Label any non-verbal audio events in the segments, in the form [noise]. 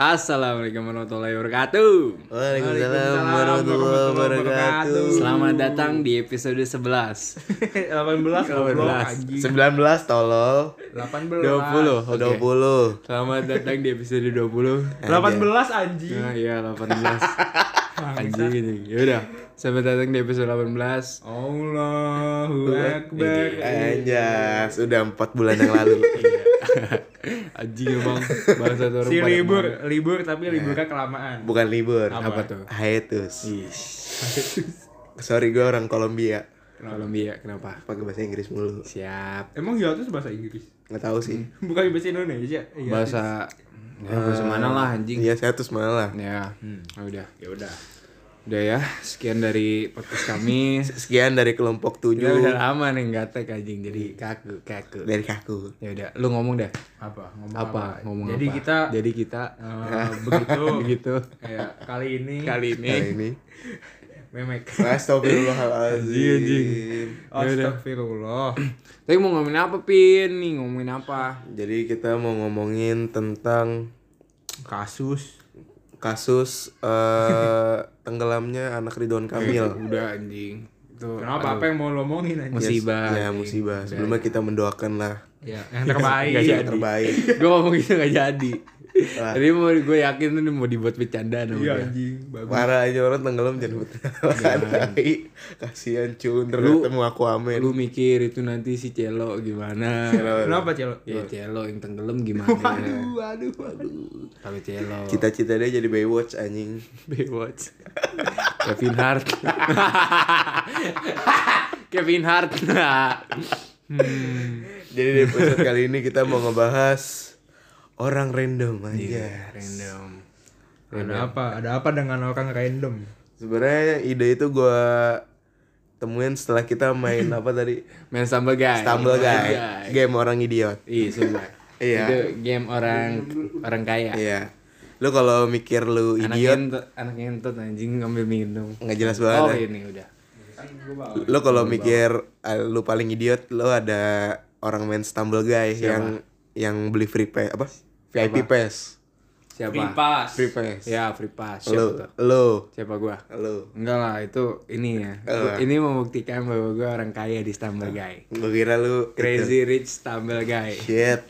Assalamualaikum warahmatullahi wabarakatuh. Waalaikumsalam warahmatullahi wabarakatuh. Selamat datang di episode 11. 18 goblok 18. anjing. 19 tolol. 20. 18. Oke. 20. Selamat datang di episode 20. 18 anjing. Nah, iya 18. [laughs] Anjing ini. Ya udah. Selamat datang di episode 18. Allahu Akbar. Anjas, udah 4 bulan yang lalu. [laughs] Anjing emang bahasa orang Si libur, ke mana. libur tapi liburnya kelamaan. Bukan libur. Apa tuh? Hiatus. Ih, [laughs] Sorry gue orang Kolombia. Kolombia kenapa? Pakai bahasa Inggris mulu. Siap. Emang hiatus bahasa Inggris? Nggak tahu sih. Bukan bahasa Indonesia. Hiatus. Bahasa ya, bahasa mana lah anjing. Iya, hiatus malah. Ya, oh, udah, ya udah. Udah ya, sekian dari podcast kami. [laughs] Sekian dari kelompok Kita udah 7 lama nih nggak tag anjing jadi kaku kaku. dari kaku. Ya udah, lu ngomong deh. apa? Ngomong Apa? Ngomong Jadi apa? kita jadi kita eh, [laughs] begitu begitu kayak kali ini kali ini. Kali ini. [laughs] memek. Astagfirullahaladzim. Astagfirullah. [clears throat] Tapi mau ngomongin apa Pin? Nih ngomongin apa? Jadi kita mau ngomongin tentang Kasus kasus eh tenggelamnya anak Ridwan Kamil. [laughs] Udah anjing. Itu Kenapa? Apa yang mau lo omongin anjing? musibah. Ya musibah. Sebelumnya kita mendoakan lah Ya, yang terbaik. Yang jadi. terbaik. gue ngomong gitu gak jadi. Wah. Jadi mau gue yakin tuh ini mau dibuat bercandaan sama Iya anjing, bagus. Parah aja orang tenggelam jangan tai. [laughs] Kasihan cun terus Lu- ketemu aku amin. Lu mikir itu nanti si Celo gimana? Kenapa, Celo? Ya Celo yang tenggelam gimana? Waduh, waduh, waduh. Tapi Celo. Cita-cita dia jadi Baywatch anjing. [laughs] Baywatch. Kevin Hart. [laughs] Kevin Hart. hmm. Jadi di episode kali ini kita mau ngebahas orang random aja. Iya, random. Ada apa? Ada apa dengan orang random? Sebenarnya ide itu gua temuin setelah kita main [laughs] apa tadi? Main stumble guy. Stumble guy. Guy. Game orang idiot. Iya, sumpah. [laughs] Iya. Itu game orang orang kaya. Iya. Lu kalau mikir lu Anak idiot ngentut, anak ngentut anjing ngambil minum. nggak jelas Oh, banget. ya. ini udah. Lu kalau mikir ah, lu paling idiot lu ada orang main stumble guy yang yang beli free pass apa? VIP pass. Siapa? pass. Free pass. Ya, free pass. Siapa tuh? lu Siapa gua? lu. Enggak lah, itu ini ya. Apa? Ini membuktikan bahwa gua orang kaya di Stumble Guy. Gua kira lu itu. Crazy Rich Stumble Guy. Shit.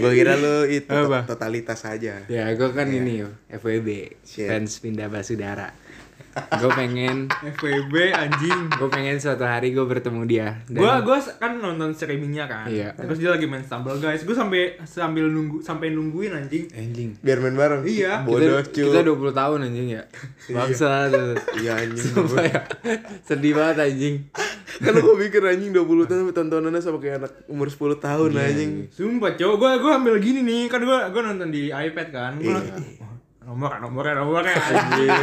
Gua kira lu itu Apa? to- totalitas aja. Ya, gue kan ini yo, FWB, Shit. fans pindah basudara. Gue pengen, FWB anjing. gue pengen suatu hari gue bertemu dia. Dan- Gua gua kan nonton streamingnya kan. Iya. Terus dia lagi main Stumble guys. Gua sampai sambil nunggu sampai nungguin anjing. anjing. Biar main bareng. Iya. Bodoh kita, cu. kita 20 tahun anjing ya. Bangsa. Iya anjing. Sumpah ya. Sedih banget anjing. kan gua mikir anjing 20 tahun tontonannya sama kayak anak umur 10 tahun Iya, anjing. Sumpah, cowok gua gua ambil gini nih. Kan gua gua nonton di iPad kan. Nomor nomornya nomornya anjing. [laughs]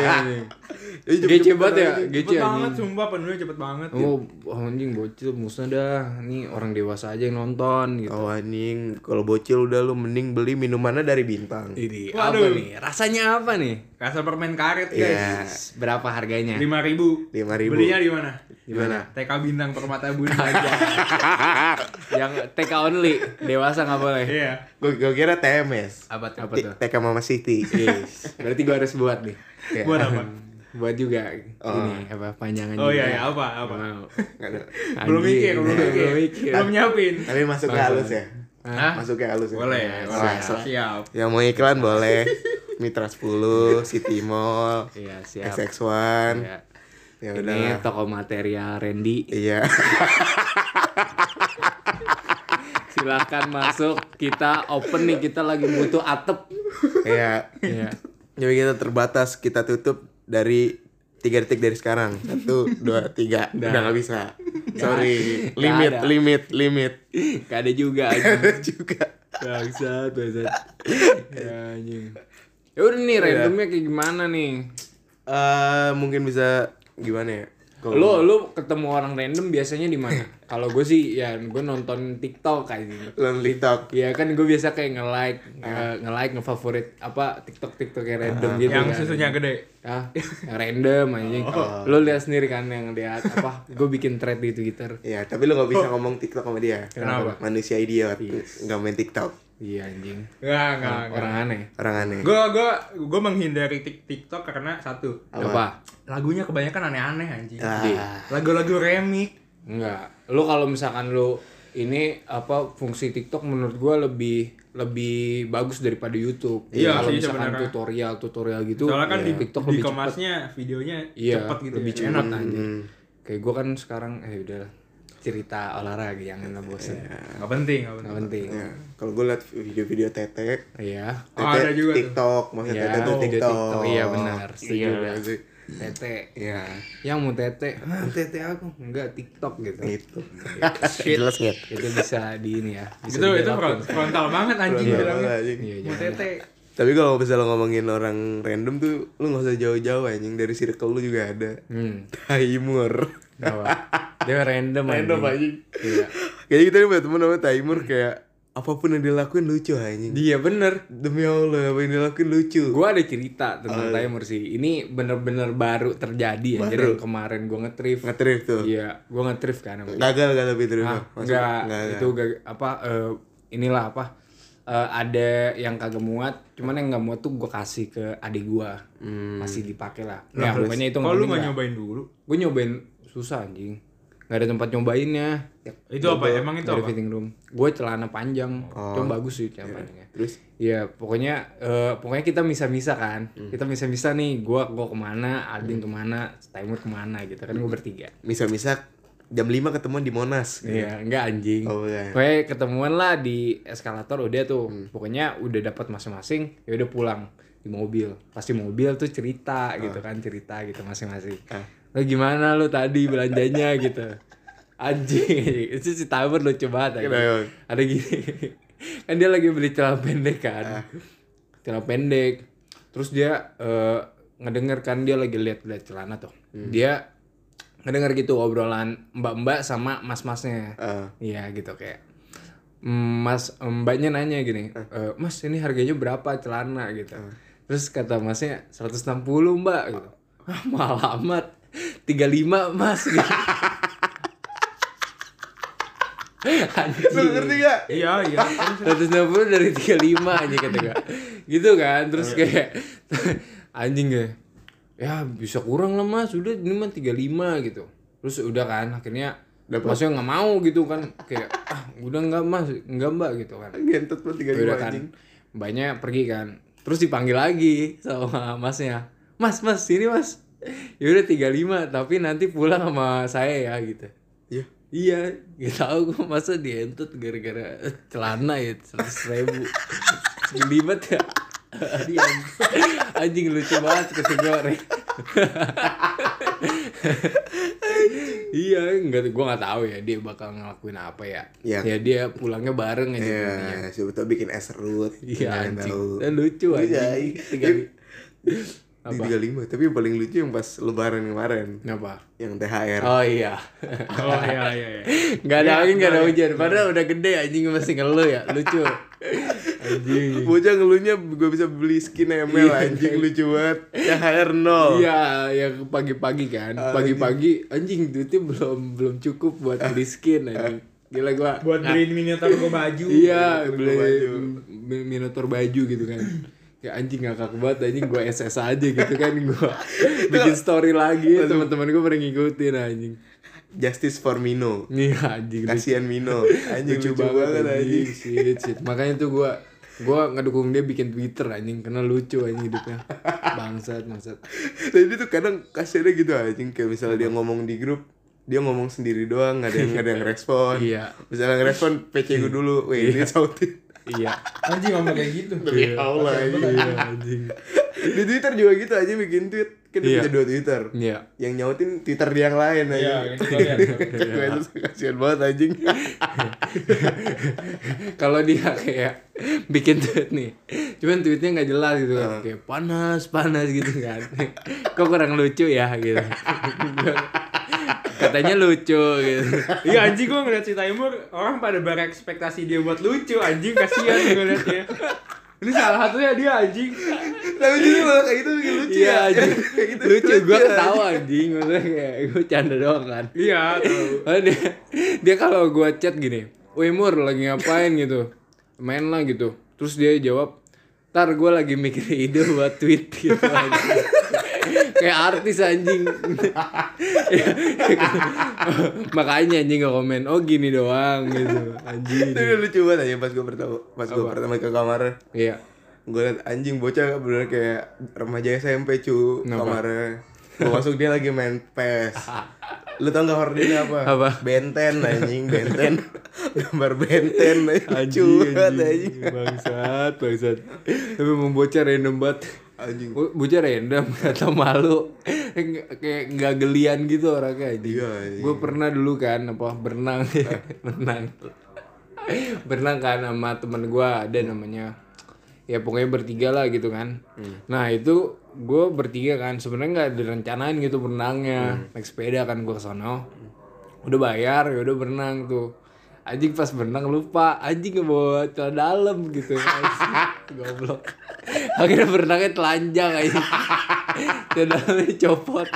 Anjing. Gece banget ya, gece Cepet banget anjing. sumpah penuhnya cepet banget. Oh, anjing bocil musnah dah. Ini orang dewasa aja yang nonton gitu. Oh anjing, kalau bocil udah lu mending beli minumannya dari bintang. Ini apa nih? Rasanya apa nih? Rasa permen karet Iya. guys. Berapa harganya? Lima ribu. 5.000. Belinya di mana? Di mana? TK Bintang Permata Budi. [laughs] yang TK only, dewasa nggak boleh. Iya. Gua, gua kira TMS. Apa tuh? Apa tuh? TK Mama City. Yes. Berarti gua harus buat nih. Ya. Buat apa? [laughs] Buat juga Oh. ini apa panjangan Oh iya, iya apa apa? [laughs] Belum mikir, belum mikir. Belum nyiapin. Tapi masuk ke halus ya. Hah? Masuk ke halus ya. Boleh, boleh. Siap. Yang mau iklan boleh. Mitra 10, City Mall, Iya, siap. XX1. Iya. Ya Ini udah. toko material Randy. Iya. [laughs] Silahkan masuk. Kita open nih. Kita lagi butuh atep. Iya. Iya. Jadi kita terbatas, kita tutup dari tiga detik dari sekarang. Satu, dua, tiga. [laughs] Udah nggak bisa. Sorry. Nggak Limit, ada. limit, limit. Gak ada juga [laughs] anjing. juga. Bangsat, bangsat. ya anjing. Ya udah nih randomnya kayak gimana nih? Eh, mungkin bisa gimana ya? Kalau Lu lu ketemu orang random biasanya di mana? Kalau gue sih ya gue nonton TikTok kayak gitu. Nonton TikTok. Iya kan gue biasa kayak nge-like, nge- nge-like, nge-favorit apa TikTok TikTok yang random gitu yang kan. susunya gede. Ah, yang random anjing. Lo lihat sendiri kan yang lihat apa? Gue bikin thread di Twitter. Iya, tapi lu gak bisa ngomong TikTok sama dia. Kenapa? Manusia idiot. Gak main TikTok. Iya anjing. Enggak, enggak, enggak. Orang aneh. Orang aneh. Gue gue gue menghindari tik- TikTok karena satu. Apa? Lagunya kebanyakan aneh-aneh anjing. Ah, Lagu-lagu remix. Enggak. Lo kalau misalkan lo ini apa fungsi TikTok menurut gua lebih lebih bagus daripada YouTube. Iya kalau sih misalkan sebenarnya. tutorial tutorial gitu. Soalnya kan ya, di TikTok lebih cepet. dikemasnya videonya Iya, cepet gitu. lebih ya. cepet Enak. anjing. Kayak gua kan sekarang eh udah cerita olahraga yang nggak bosen. Enggak penting, enggak Nggak penting. penting. ya. Kalau gue liat video-video Tete, Iya. Oh, Tete ada juga tuh. TikTok, maksudnya Iya, Tete tuh video TikTok. Iya benar. Setuju Iya. dah. Tete. Iya. Yang mau tete, ah, tete aku enggak TikTok gitu. Itu. Jelas nggak? itu bisa di ini ya. Bisa Itu itu front- frontal banget anjing Frontal bilangnya. banget, anjing. Iya, Mau tete. Tapi kalau misalnya ngomongin orang random tuh, lu gak usah jauh-jauh anjing dari circle lu juga ada. Hmm. Taimur. Apa? Dia random Random anjing. anjing. Iya. Kayak kita nih temen namanya Taimur kayak apa pun yang dia lakuin lucu anjing. Dia bener. Demi Allah, apa yang dia lakuin lucu. Gua ada cerita tentang timer sih. Ini bener-bener baru terjadi ya. Jadi Baru. kemarin gua nge-thrift. Ngetrip tuh. Iya, gua nge-thrift kan. Gagal gak tapi terus Ah, enggak, itu gak- apa eh, inilah apa? eh, ada yang kagak muat, cuman yang nggak muat tuh gua kasih ke adik gua. Masih dipakai lah. Ya, pokoknya itu Kalau lu nggak nyobain dulu. Gue nyobain susah anjing. Gak ada tempat nyobainnya. Itu apa? Emang itu Nggak apa? fitting room. Gue celana panjang. Cuma bagus sih celana panjangnya. Terus Iya, pokoknya eh, pokoknya kita misa-misa kan. Kita misa-misa nih, gua gua ke mana, Aldin ke mana, Timur ke mana gitu kan gue bertiga. misa-misa jam 5 ketemuan di Monas. Iya, enggak anjing. Oh, iya. Pokoknya ketemuan lah di eskalator udah tuh. Pokoknya udah dapat masing-masing, ya udah pulang di mobil. Pasti mobil tuh cerita gitu kan, cerita gitu masing-masing. Ah. Lo gimana lo tadi belanjanya gitu. Anjing, itu si Tabur lucu banget. Kenapa? Ada gini. kan dia lagi beli celana pendek kan. Celana pendek. Terus dia eh, ngedenger kan dia lagi lihat-lihat celana tuh. Dia ngedenger gitu obrolan mbak-mbak sama mas-masnya. Ah. Iya gitu kayak "Mm, Mas mbaknya nanya gini, "Eh, Mas ini harganya berapa celana gitu. Terus kata masnya 160 mbak gitu. Ah [laughs] mahal amat. 35 mas gitu. [laughs] Anjing. Lu ngerti gak? Iya, iya. 160 dari 35 aja kata gue. Gitu kan, terus kayak anjing ya. Ya bisa kurang lah mas, udah ini mah 35 gitu. Terus udah kan, akhirnya Masnya nggak mau gitu kan kayak ah udah nggak mas nggak mbak gitu kan Gentot lu 35 udah kan anjing. mbaknya pergi kan terus dipanggil lagi sama masnya mas mas sini mas ya udah 35 tapi nanti pulang sama saya ya gitu Iya. iya gak tau gue masa dientut gara-gara celana ya seratus ribu gelibat ya anjing lucu banget Re. iya nggak gue nggak tahu ya dia bakal ngelakuin apa ya Iya. ya dia pulangnya bareng aja. Iya, siapa bikin es serut. Iya Nggak anjing. tahu. Dan lucu Iya, anjing. Iya. Tiga Di 35, tapi yang paling lucu yang pas lebaran kemarin. Apa? Yang THR. Oh iya. Oh iya iya iya. Gak ada angin, gak ada hujan. Padahal udah gede anjing masih ngeluh ya. Lucu. [laughs] Anjing. Bocah ngeluhnya gue bisa beli skin ML anjing lucu banget. THR nol. Iya, yang pagi-pagi kan. Ah, Pagi-pagi anjing duitnya belum belum cukup buat beli skin anjing. Gila gua. Buat beliin miniatur gua baju. Iya, Beli miniatur baju gitu kan. Ya anjing ngakak banget anjing gue SS aja gitu kan gue [laughs] bikin story lagi teman-teman gue pada ngikutin anjing. Justice for Mino. Iya anjing lucu, Kasihan Mino. Anjing lucu, banget anjing. Shit, shit. Makanya tuh gue gua ngedukung dia bikin Twitter anjing karena lucu anjing hidupnya. Bangsat, bangsat. Tapi dia tuh kadang kasihannya gitu anjing kayak misalnya dia ngomong di grup dia ngomong sendiri doang nggak ada yang nggak ada yang [laughs] respon Iya. misalnya ngerespon PC gue dulu wih ini sautin Iya. Anjing ngomong kayak gitu. demi Allah anjing. Iya anjing. di Twitter juga gitu aja bikin tweet kan dia Iya. punya dua Twitter Iya. yang nyautin Twitter dia yang lain [laughs] aja Iya, itu kasihan banget anjing [laughs] Kalau dia kayak bikin tweet nih, cuman tweetnya nggak jelas gitu kan, kayak panas panas gitu kan. [laughs] Kok kurang lucu ya gitu. Kata katanya lucu gitu [laughs] Iya anjing gue ngeliat si Taimur orang pada berekspektasi dia buat lucu anjing kasihan gue liatnya. Ini salah satunya dia anjing. Tapi jadi malah kayak gitu bikin lucu iya ya. anjing gitu lucu gue ya. ketawa anjing maksudnya kayak gue canda doang kan Iya tahu. Dia dia kalau gue chat gini Woi Mur lagi ngapain gitu main lah gitu terus dia jawab Ntar gue lagi mikir ide buat tweet gitu anjing. Kayak artis anjing [laughs] Makanya anjing gak komen Oh gini doang gitu Anjing Itu lucu banget aja pas gue pertama pas gue pertama ke kamar. Iya Gue liat anjing bocah bener kayak remaja SMP cu kamarnya. Gue masuk dia lagi main PES. Lu tau gak hordingnya apa? Apa? Benten anjing, benten. [laughs] Gambar benten lucu Anjing banget anjing anjing. Bangsat Bangsat Tapi bocah random banget Anjing. Bo- Bocah random [laughs] Kata malu. Kayak nggak gelian gitu orangnya anjing. Iya. Gue pernah dulu kan Apa berenang. [laughs] Berenang Berenang kan sama temen gue Ada namanya. Ya pokoknya bertiga lah gitu kan. Nah itu gue bertiga kan sebenarnya nggak direncanain gitu berenangnya. Naik sepeda kan gue ke sana Udah bayar ya udah berenang tuh Anjing pas berenang lupa. Anjing nggak bawa celana dalam gitu. [laughs] Goblok. Akhirnya berenangnya telanjang anjing. Celana dalamnya copot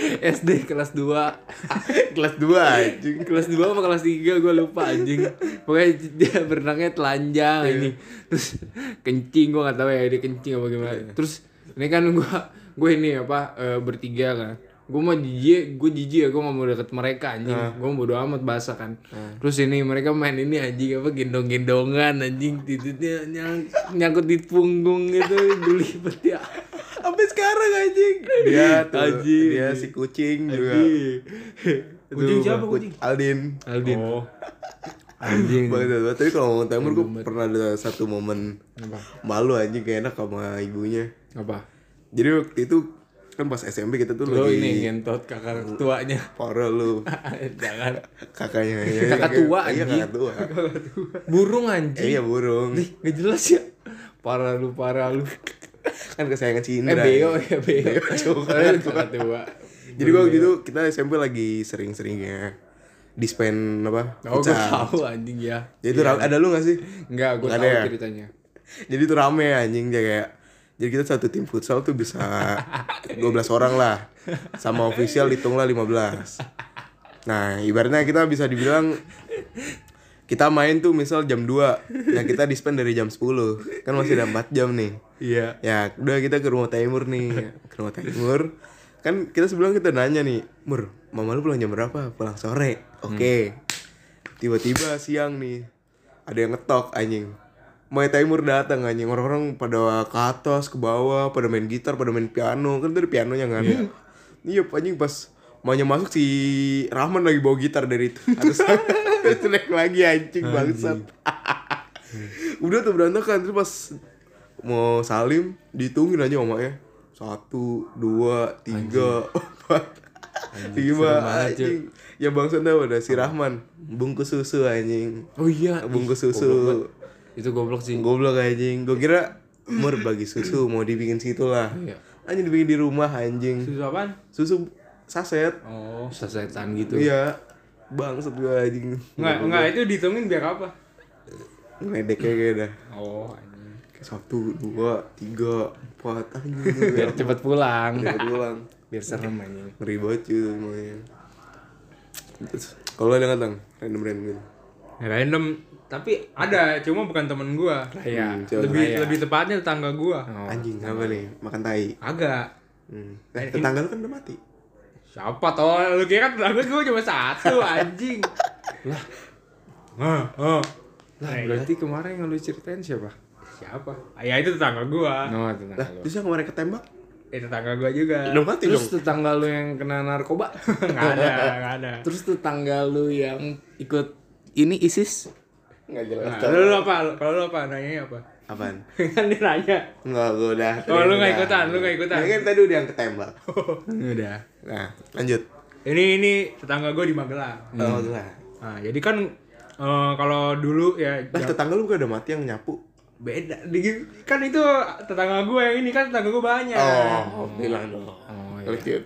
SD kelas 2 Kelas 2 anjing. kelas 2 apa kelas 3 gue lupa anjing. Pokoknya dia berenangnya telanjang ini terus kencing gue gak tahu ya dia kencing apa gimana. Terus ini kan gue gue ini apa eh, bertiga kan gue mau jijik gue jijik ya gue gak mau deket mereka anjing gue bodo amat basah kan terus ini mereka main ini anjing apa gendong gendongan anjing titiknya nyang, nyangkut di punggung gitu [laughs] belibet ya [laughs] Sampai sekarang anjing. Dia tuh, Anjing. dia si kucing juga. Anjing. Kucing Tuh, siapa Ku- kucing? Aldin. Aldin Oh. [laughs] anjing Banget, banget. Tapi kalau ngomong Timur gue pernah ada satu momen apa malu anjing gak enak sama ibunya. apa Jadi waktu itu kan pas SMP kita tuh Lo lagi ini ngentot kakak tuanya. parah lu [laughs] Jangan. kakaknya ya, Kakak tua, iya kakak tua Burung eh, anjing. iya burung Ih, gak jelas ya. Parah lu, parah lu. kan kesayangan si Eh Indra Beo ya Beo. Beo. Soalnya [laughs] kakak tua. jadi gua waktu itu kita SMP lagi sering-seringnya dispen apa Oh, gue tahu anjing ya. jadi itu ra- ada lu gak sih Enggak, gue tahu ya? ceritanya. jadi itu rame anjing dia kayak jadi kita satu tim futsal tuh bisa 12 orang lah. Sama official hitunglah 15 nah ibaratnya kita bisa dibilang kita main tuh misal jam 2 nah kita dispen dari jam 10 kan masih ada 4 jam nih. Iya. ya udah kita ke rumah Timur nih. Ke rumah Timur kan kita sebelum kita nanya nih Mur mama lu pulang jam berapa? Pulang sore. Oke. Tiba-tiba siang nih ada yang ngetok anjing Mai Timur datang anjing. Orang-orang pada ke atas ke bawah pada main gitar pada main piano. Kan ada pianonya kan? Iya. Anjing pas maunya masuk si Rahman lagi bawa gitar dari itu. Atas [laughs] terus naik lagi anjing bangsat. [laughs] Udah tuh berantakan. Terus pas mau salim dihitungin aja omaknya satu dua tiga empat. Lima anjing. Ya bangsa tahu ada si Rahman bungkus susu anjing. Oh iya. bungkus susu. Itu goblok sih. goblok anjing gue kira mur bagi susu mau dibikin situ lah Iya. anjing dibikin di rumah anjing Susu apaan? susu saset Oh. Sasetan gitu. iya bangsat gue anjing Enggak, enggak itu dihitungin biar apa? ngedek kayak dah Oh, anjing. Satu dua tiga empat anjing Biar cepet pulang. Cepet pulang Biar serem anjing. ngeri banget cuy semuanya Terus, kalau ada nggak tang random random gitu Random, tapi ada, cuma bukan temen gua. Iya. Hmm, coba. Lebih Raya. lebih tepatnya tetangga gua. Oh. anjing apa nih makan tai Agak. hmm. eh, tetangga lu kan udah mati Siapa toh? Lu kira tetangga gua cuma satu [laughs] anjing. Lah. Hah, hah. Lah, berarti kemarin yang lu ceritain siapa? Siapa? Ah, ya itu tetangga gua. No, lah tetangga lu. terus yang kemarin ketembak Eh tetangga gua juga. udah mati Terus dong tetangga lu yang kena narkoba? [laughs] Enggak ada, enggak ada. Terus tetangga lu yang ikut ini ISIS? Nggak jelas Nah, lu, lu apa? Kalau lu apa? Nanya apa? apaan [laughs] kan dia nanya. nggak gue udah Oh, lu nggak Udah. ikutan, lu nggak ikutan. Kan tadi udah yang ketembak [laughs] Udah. nah lanjut Ini ini tetangga gua di Magelang. oh lah Nah, jadi kan eh, kalau dulu ya lah tetangga lu bukan udah mati yang nyapu beda kan itu tetangga gue yang ini kan tetangga gue banyak oh bilang dong Oh, iya. lanjut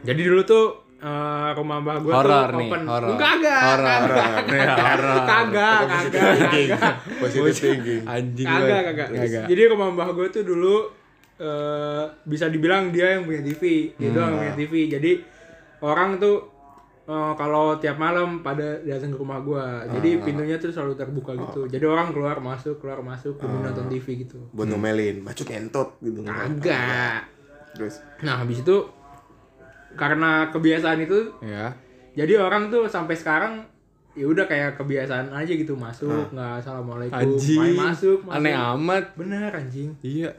jadi dulu tuh eh, rumah mbah gue tuh Horor nih, open. horor. Enggak, enggak. Ya, horor. kagak, kagak, kagak. Positive thinking. Anjing Kagak, kagak. Kagak. Jadi rumah mbah gue tuh dulu eh bisa dibilang dia yang punya TV, dia doang yang punya TV. Jadi orang tuh eh, kalau tiap malam pada datang ke rumah gue, jadi pintunya tuh selalu terbuka gitu. Jadi orang keluar masuk, keluar masuk, demi nonton TV gitu. Buat ngomelin, bacot entot gitu. Kagak. Terus Nah habis itu karena kebiasaan itu Ya. jadi orang tuh sampai sekarang ya udah kayak kebiasaan aja gitu masuk nggak assalamualaikum Anjing. main masuk, masuk. Aneh amat. bener anjing Iya.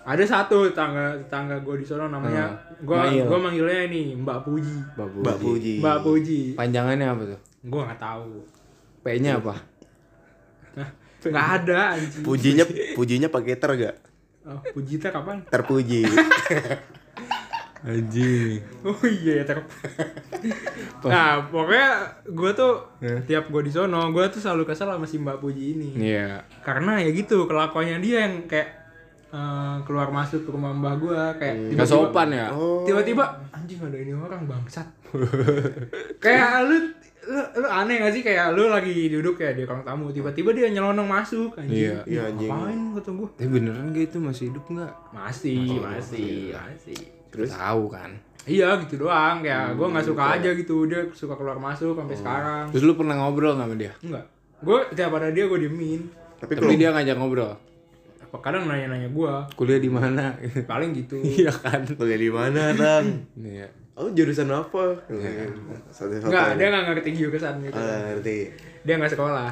ada satu tetangga tetangga gue di sana namanya gue Mail. gue manggilnya ini Mbak Puji Babu. Mbak Puji. Mbak Puji Panjangannya apa tuh? gue nggak tahu P-nya apa? [laughs] Nggak ada anjing Pujinya pujinya pakai ter gak? oh, Puji teh kapan Terpuji. [laughs] Anjing. oh iya ya ter [laughs] nah pokoknya gue tuh tiap gue di sono gue tuh selalu kesel sama si Mbak Puji ini Iya. karena ya gitu kelakuannya dia yang kayak eh, keluar masuk ke rumah mbah gua kayak Gak tiba-tiba- sopan ya? Oh. tiba-tiba anjing ada ini orang bangsat [laughs] kayak lu, lu lu aneh gak sih kayak lu lagi duduk ya di ruang tamu tiba-tiba dia nyelonong masuk anjing Iya. Iya, anjing. ngapain kata gua Tapi beneran gak itu masih hidup nggak? masih masih masih Terus tahu kan. iya gitu doang kayak gua nggak suka aja gitu dia suka keluar masuk sampai sekarang Terus lu pernah ngobrol nggak sama dia? enggak gua tiap ada dia gua diemin Tapi Tapi kalau dia ngajak ngobrol. apa kadang nanya-nanya gua Kuliah di mana? [laughs] paling gitu [laughs] Iya kan. kuliah di mana, Tang? Iya. Oh, jurusan apa? Enggak, dia nggak ngerti jurusan gitu. Ah, ngerti. Dia nggak sekolah.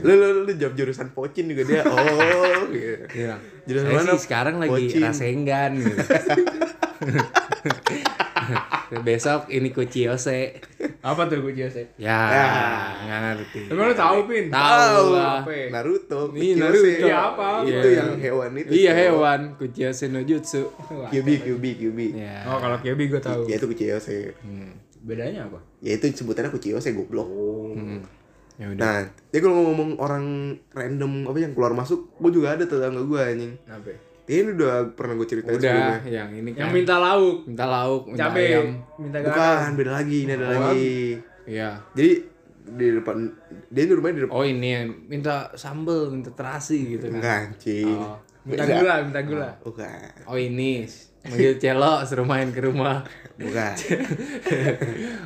Lu, lu, lu jawab jurusan pocin juga dia. Oh, gitu. [laughs] Iya. Jurusan Saya mana? sih sekarang lagi Pocin. rasenggan gitu. [laughs] Besok ini kuciose. Apa tuh gue jasa? Ya, nggak ngerti. Emang lu tahu, Pin? Tahu lah. Apa? ya? Naruto. Ini. Naruto. Iya, apa? Itu Iya. yang hewan itu. Iya hewan, kuciose no jutsu. Kyubi, kyubi, kyubi. Ya. Oh, kalau Kyobi gue tahu. Ya itu kuciyose. Hmm. Bedanya apa? Ya itu sebutannya kuciyose goblok. Hmm. Ya udah. Nah, dia kalau ngomong orang random apa yang keluar masuk, gue juga ada tetangga gue anjing. Apa? Dia ini udah pernah gue ceritain Udah, sebelumnya. yang ini kan. Yang minta lauk, minta lauk, minta cabe, ayam. minta garam. Bukan, beda lagi, ini ada Oh, lagi. Iya. Jadi di depan dia di rumahnya di depan. Oh ini yang minta sambel, minta terasi gitu kan. Enggak, anjing. Oh. Minta Beda. gula, minta gula. Bukan. Oh ini manggil celo suruh main ke rumah. Bukan. [laughs]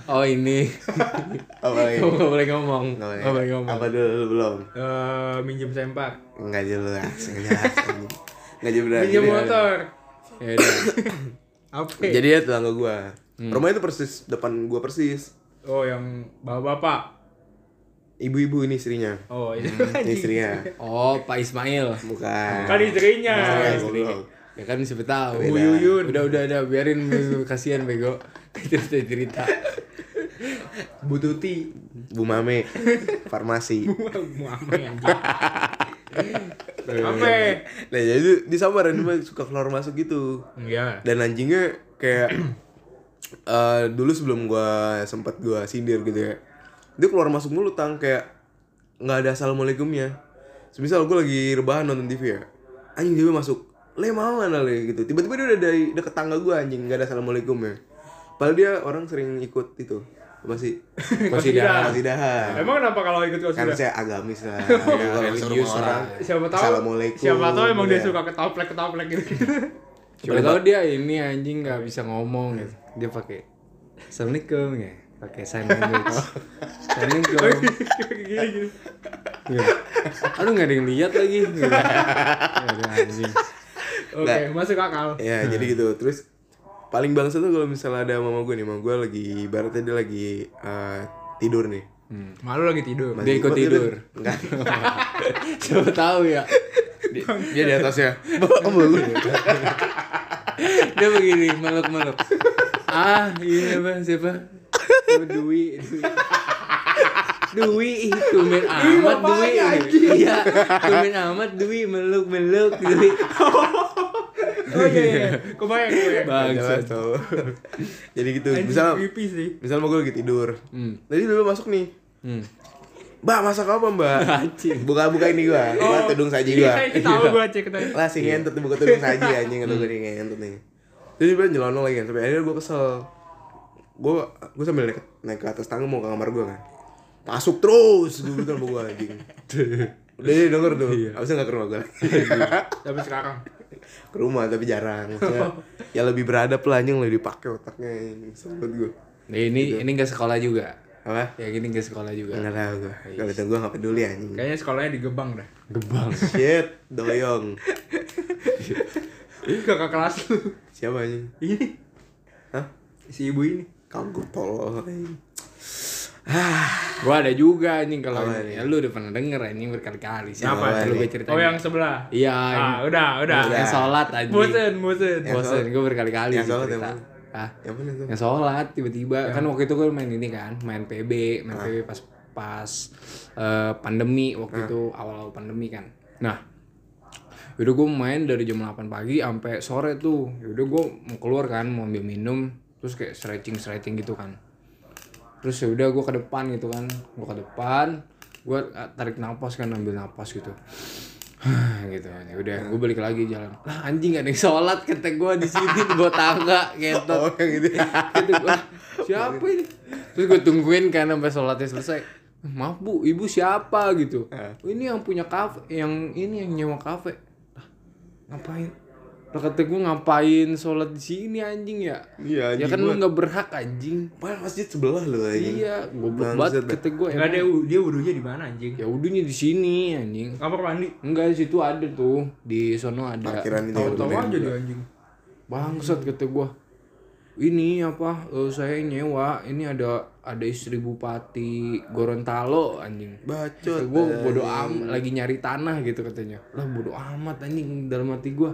Oh ini. [laughs] Apa? Kamu gak boleh ngomong. Boleh. Gak boleh ngomong. Apa dulu belum? Eh, minjem sempak. Enggak jelas, enggak jelas. Jelas. Minjem Jadi- motor. Ya udah. [coughs] Apa? Jadi ya tetangga gua. Rumahnya itu persis depan gua persis. Oh, yang bapak-bapak. Ibu-ibu ini istrinya. Oh, itu Ini anjing. istrinya. Oh Pak Ismail. Bukan. Kan istrinya. Istrinya, istri. goblok. Ya kan siapa tahu. Bu Yuyun. Udah udah udah biarin kasihan bego. Cerita cerita. Bu Tuti. Bu Mame. Farmasi. Muame anjing. [laughs] Apa? Nah, jadi di Samar ini mah suka keluar masuk gitu. Iya. Dan anjingnya kayak [clears throat] eh dulu sebelum gua sempat gua sindir gitu ya. Dia keluar masuk mulu tang kayak nggak ada assalamualaikumnya. Semisal gue lagi rebahan nonton TV ya. Anjing dia masuk. Le mau mana le gitu. Tiba-tiba dia udah dari deket tangga gua anjing nggak ada assalamualaikumnya. Padahal dia orang sering ikut itu. Apa sih? Kosidahan. Kosidahan. Emang kenapa kalau ikut kau Kan saya agamis lah. [laughs] Ya, kalau religius suruh lah. orang. Siapa tahu? Assalamualaikum. Siapa tahu emang dia Ya. suka ketoplek ketoplek gitu. [laughs] Coba tahu dia ini anjing nggak bisa ngomong gitu. Dia pakai Assalamualaikum ya. Pakai sign language. [laughs] Assalamualaikum. Gini gini. Gitu. Aduh nggak ada yang lihat lagi. Gitu. Aduh, anjing. Oke, masuk akal. Ya jadi gitu terus paling bangsa tuh kalau misalnya ada mama gue nih mama gue lagi ibaratnya dia lagi eh, tidur nih Hmm. Malu lagi tidur. Dia ikut tidur. enggak [laughs] Siapa tahu ya. dia, dia di atasnya bapak kamu Dia begini meluk-meluk. Ah, ini apa siapa? Dwi, Dwi. Dwi, tumen amat Dwi. anjing. Iya, tumen amat Dwi meluk-meluk Dwi. [laughs] Oh iya iya. [laughs] Kebayang kebayang. Bangsat. Jelas [laughs] tuh. jadi gitu. Misal misal mau gue lagi tidur. Hmm. tadi dulu masuk nih. Hmm. mbak masak apa mbak? [laughs] Anjing. buka buka ini gua. Buka tudung saji gua. Iya, tahu gua cek tadi. lah si ngentut buka tudung saji anjing kata gue nih ngentut nih. Terus dia bilang nyelonong lagi kan sampai akhirnya gue kesel. Gue gue sambil naik, naik ke atas tangga mau ke kamar gue kan. Masuk terus gue bilang sama gue anjing. Udah denger tuh. Abisnya gak ke rumah gue lagi. Tapi sekarang ke rumah tapi jarang. Maksudnya, ya lebih beradab lah anjing lebih dipakai otaknya ini sempet gue Nah, ini ini gak sekolah juga. apa? Ya gini gak sekolah juga. nggak tahu gue kalau itu gue nggak peduli anjing. Kayaknya sekolahnya di Gebang dah. Gebang. shit doyong. [laughs] Kakak kelas lu. siapa anjing? Ini. Hah? Si ibu ini. kagak tolol anjing Gua ada juga anjing kalau Apa ini. Ya, lu udah pernah denger anjing berkali-kali sih. Siapa? Lu gue ceritain. Oh yang sebelah. Iya, Ah, yang, udah, udah. yang sholat anjing. Bosen, bosen. Bosen, gue berkali-kali Yang sih sholat cerita. yang mana? Hah? yang mana tuh Yang sholat tiba-tiba kan waktu itu gue main ini kan, main PB, main Ah. PB pas pas eh, pandemi waktu itu awal-awal pandemi kan. Nah, Yaudah gue main dari jam 8 pagi sampai sore tuh. Yaudah gue mau keluar kan, mau ambil minum, terus kayak stretching stretching gitu kan. Terus ya udah gue ke depan gitu kan, gue ke depan, gue tarik napas kan, ambil napas gitu. [sighs] gitu ya udah gue balik lagi jalan. Lah anjing ada yang sholat kata gue di sini di bawah tangga gitu oh yang itu gitu [laughs] gua siapa ini? Terus gue tungguin kan sampai sholatnya selesai. Maaf bu ibu siapa? Gitu. "Oh, ini yang punya kafe yang ini yang nyewa kafe. Lah ngapain lah kata gue ngapain sholat di sini anjing ya? Iya ya anjing kan gua lu nggak berhak anjing. Padahal masjid sebelah lu anjing. Iya goblok Bangsat banget kata gue Enggak ada dia wudhunya di mana anjing? ya udunya di sini anjing. Kamar mandi. enggak di situ ada tuh. Di sono ada. Parkiran ini Tahu-tahu aja dia anjing. bangsat kata gua. Ini apa eh, saya nyewa. Ini ada ada istri bupati Gorontalo anjing. Bacot Kata gua bodo am lagi nyari tanah gitu katanya. Lah bodo amat anjing dalam hati gua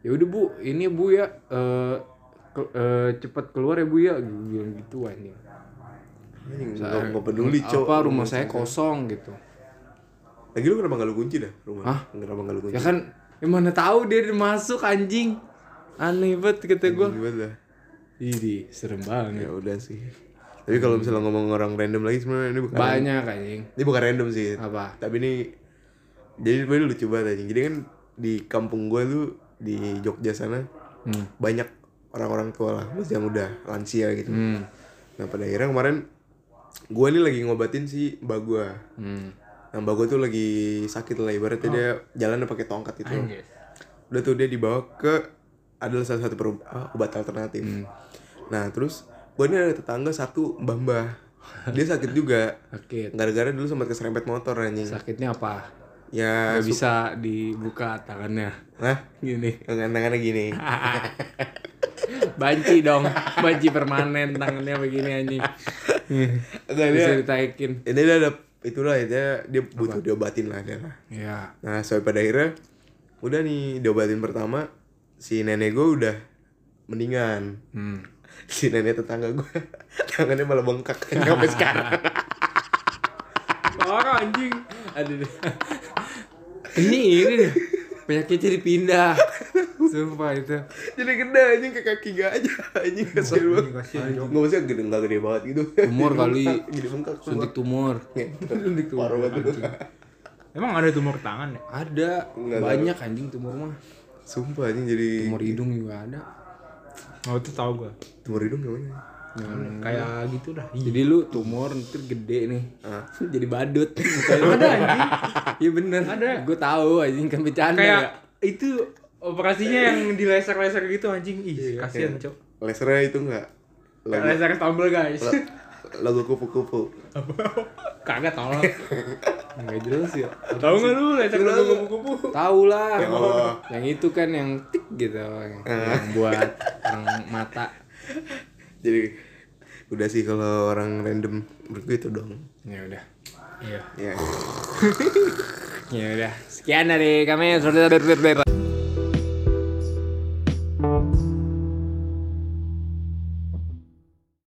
ya udah bu. Ini bu ya. Eh ke- eh, cepet keluar ya bu ya. Bilang gitu anjing. Anjing nggak nggak peduli cok. apa rumah saya kosong gitu. Lagi lu kenapa nggak lu kunci dah rumah? Hah? kenapa nggak lu kunci? Ya kan yang mana tahu dia masuk anjing. Aneh banget kata dah. Ih, serem banget. ya udah sih. Tapi kalau misalnya ngomong orang random lagi sebenarnya ini bukan Banyak anjing. ini bukan random sih. Apa? tapi ini jadi sebenarnya lucu banget anjing. Jadi kan di kampung gue tuh di Jogja sana Hmm. banyak orang-orang tua lah maksudnya yang udah lansia gitu Hmm. nah pada akhirnya kemarin gue nih lagi ngobatin si mbak gue Hmm. nah mbak gue tuh lagi sakit lah ibaratnya dia jalannya pakai tongkat itu Anjir. udah tuh dia dibawa ke adalah salah satu peru- ah, obat alternatif nah terus gue ini ada tetangga satu mbah mbah dia sakit juga Sakit. gara-gara dulu sempat keserempet motor anjing Sakitnya apa? Ya Gak bisa dibuka tangannya. nah Gini. tangannya gini [laughs] Banci dong. Banci permanen tangannya begini anjing. Enggak, bisa dia- ditaikin. ini dia ada itulah dia dia butuh diobatin lah dia lah Ya. nah sampai pada akhirnya udah nih diobatin pertama si nenek gue udah mendingan Hmm. si nenek tetangga gue [laughs] tangannya malah bengkak [laughs] sampai sekarang Parah anjing. Aduh. Ini ini deh. Penyakitnya dipindah. Sumpah itu. jadi gede anjing ke kaki gak aja anjing kasihan banget nggak usah gede nggak gede banget gitu Tumor kali. jadi bengkak Suntik tumor. [laughs] suntik banget Emang ada tumor tangan ya? Ada. Enggak Banyak anjing tumor mah. sumpah anjing jadi Tumor hidung juga ada. Oh itu tahu gua. tumor hidung gimana Yang Kayak gitu dah. Jadi lu tumor ntar gede nih. Ah. Jadi badut. [laughs] Ada anjing. [laughs] Iya bener. Ada. Gue tahu anjing kan bercanda Kayak ya. itu operasinya yang dileser-leser gitu anjing. Ih, kasihan, Cok. lasernya itu nggak Kayak lagu Laser stumble, guys. lagu kupu-kupu Kagak tolong. [laughs] Enggak jelas ya. Tahu enggak lu laser stumble kupu-kupu? Tahu lah. Oh. Yang itu kan yang tik gitu yang, yang buat orang mata. Jadi udah sih kalau orang random menurut gue itu dong Ya udah. Iya. ya [laughs] Ya udah. Sekian dari kami.